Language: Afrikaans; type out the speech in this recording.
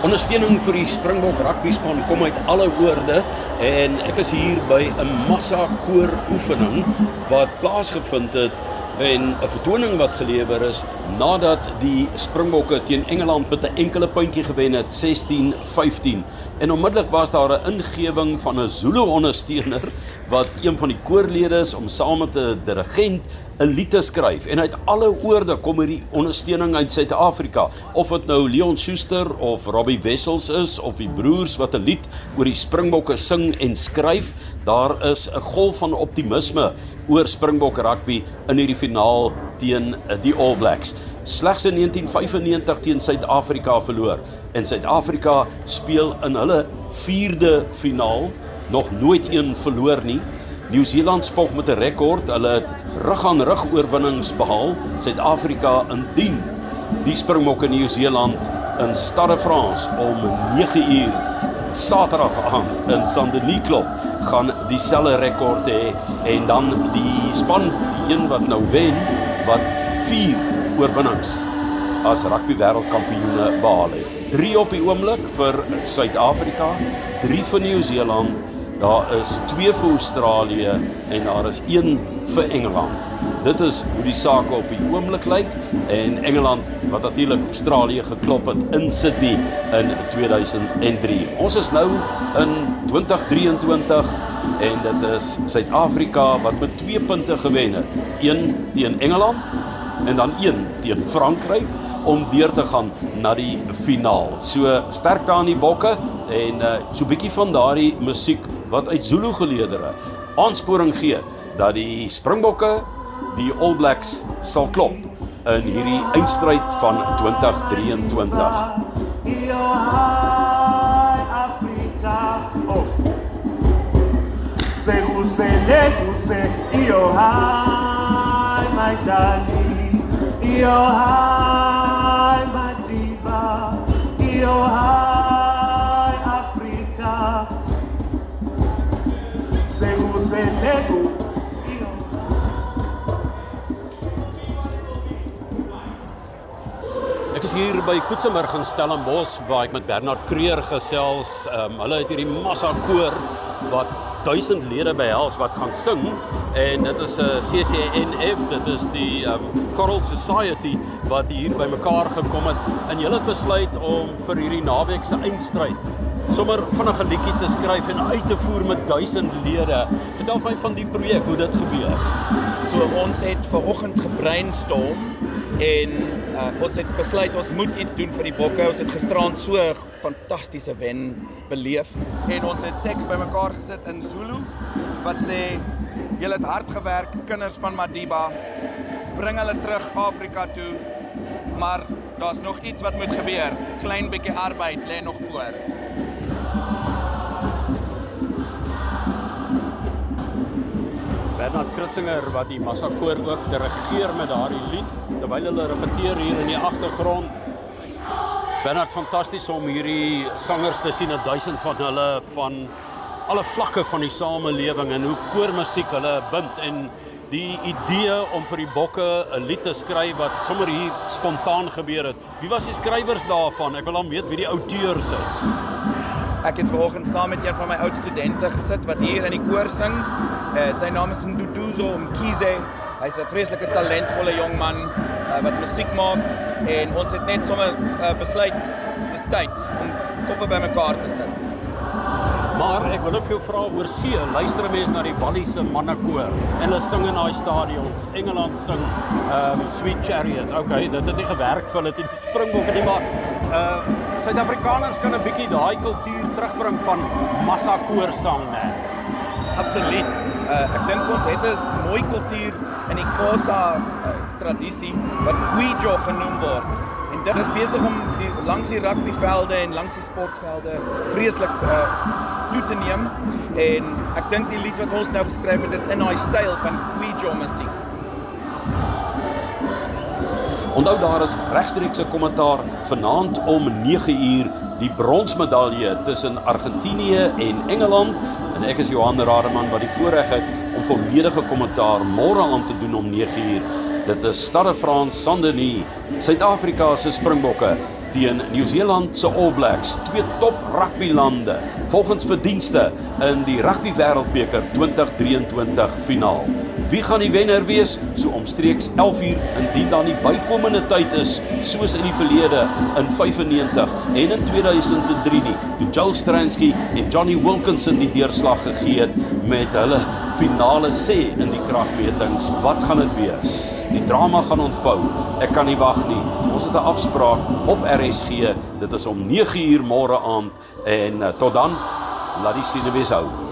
Ondersteuning vir die Springbok rugby span kom uit alle oorde en ek is hier by 'n massa koor oefening wat plaasgevind het en 'n vertoning wat gelewer is nadat die Springbokke teen Engeland met 'n enkele puntjie gewen het 16-15 en onmiddellik was daar 'n ingewing van 'n Zulu ondersteuner wat een van die koorlede is om saam met 'n dirigent 'n lied te skryf. En uit alle oorde kom hierdie ondersteuning uit Suid-Afrika. Of dit nou Leon Schuster of Robbie Wessels is of die broers wat 'n lied oor die Springbokke sing en skryf daar is 'n golf van optimisme oor Springbok rugby in hierdie finaal teen eh, die All Blacks slegs in 1995 teen Suid-Afrika verloor en Suid-Afrika speel in hulle 4de finaal nog nooit een verloor nie Nieu-Seeland spog met 'n rekord. Hulle het rug aan rug oorwinnings behaal. Suid-Afrika indien die Springbokke Nieu-Seeland in Stade France om 9 uur Saterdag aand in Saint-Denis klop gaan dieselfde rekord hê en dan die span die een wat nou wen wat 4 oorwinnings as rugby wêreldkampioene behaal het. 3 op die oomblik vir Suid-Afrika, 3 vir Nieu-Seeland Daar is 2 vir Australië en daar is 1 vir Engeland. Dit is hoe die sake op die oomblik lyk en Engeland wat natuurlik Australië geklop het in Sydney in 2003. Ons is nou in 2023 en dit is Suid-Afrika wat met 2 punte gewen het. 1 teen Engeland en dan 1 teen Frankryk om deur te gaan na die finaal. So sterk daar aan die bokke en uh, so 'n bietjie van daardie musiek wat uit Zulu geleedere aansporing gee dat die Springbokke die All Blacks sal klop in hierdie eindstryd van 2023. Segusele kuse iyo hai my darling iyo hai matiba iyo hai sekuseleku Ek is hier by Koetsenburg in Stellenbosch waar ek met Bernard Kreer gesels. Ehm um, hulle het hierdie massa koor wat duisend lede behels wat gaan sing en dit is 'n CCNF, dit is die ehm um, Choral Society wat hier bymekaar gekom het en hulle het besluit om vir hierdie naweek se eindstryd sommer vinnig 'n liedjie te skryf en uit te voer met duisend lede. Vertel my van die projek, hoe dit gebeur. So ons het ver oggend gebrainstorm en uh, ons het besluit ons moet iets doen vir die bokke. Ons het gisterand so 'n fantastiese wen beleef en ons het teks bymekaar gesit in Zulu wat sê julle het hard gewerk, kinders van Madiba. Bring hulle terug Afrika toe. Maar daar's nog iets wat moet gebeur. Klein bietjie arbeid lê nog voor. Bernard Kritzinger wat die Massakoor ook dirigeer met daardie lied terwyl hulle repeteer hier in die agtergrond. Bernard fantasties om hierdie sangers te sien, 'n duisend van hulle van alle vlakke van die samelewing en hoe koormusiek hulle bind en die idee om vir die bokke 'n lied te skryf wat sommer hier spontaan gebeur het. Wie was die skrywers daarvan? Ek wil dan weet wie die auteurs is. Ek het vanoggend saam met een van my oud studente gesit wat hier in die koor sing. Uh, sy naam is Nduduzo Mkhize. Hy's 'n vreeslike talentvolle jong man uh, wat musiek maak en ons het net sommer uh, besluit dis tyd om koppe bymekaar te sit. Maar ek wil ook vir jou vra oor see. Luister mense na die Wallie se mannekoor en hulle sing in daai stadions. Engeland sing um Sweet Chariot. Okay, dit het nie gewerk vir hulle teen die Springbokke nie, maar uh Suid-Afrikaners kan 'n bietjie daai kultuur terugbring van massa koorsang, né? Absoluut. Uh ek dink ons het 'n mooi kultuur in die Khoisa uh, tradisie wat Kwijo genoem word. Dit is besig om die langs die rugbyvelde en langs die sportvelde vreeslik uh toe te neem. En ek dink die lied wat ons nou geskryf het is in daai styl van Kwijo musiek. Onthou daar is regstreekse kommentaar vanaand om 9uur die bronsmedalje tussen Argentinië en Engeland. En ek is Johan Rademan wat die voorreg het om volledige kommentaar môre aan te doen om 9uur Dit is Stade France Saint-Denis, Suid-Afrika se Springbokke teen Nieu-Seeland se All Blacks, twee top rugbylande, volgens verdienste in die Rugby Wêreldbeker 2023 finaal. Wie gaan die wenner wees? So omstreeks 11uur indien daar nie bykomende tyd is soos in die verlede in 95 en in 2003 nie, toe Joel Stransky en Johnny Wilkinson die deurslag gegee het met hulle finale sê in die kragmetings. Wat gaan dit wees? Die drama gaan ontvou. Ek kan nie wag nie. Ons het 'n afspraak op RSG. Dit is om 9uur môre aand en uh, tot dan laat die sien wees hou.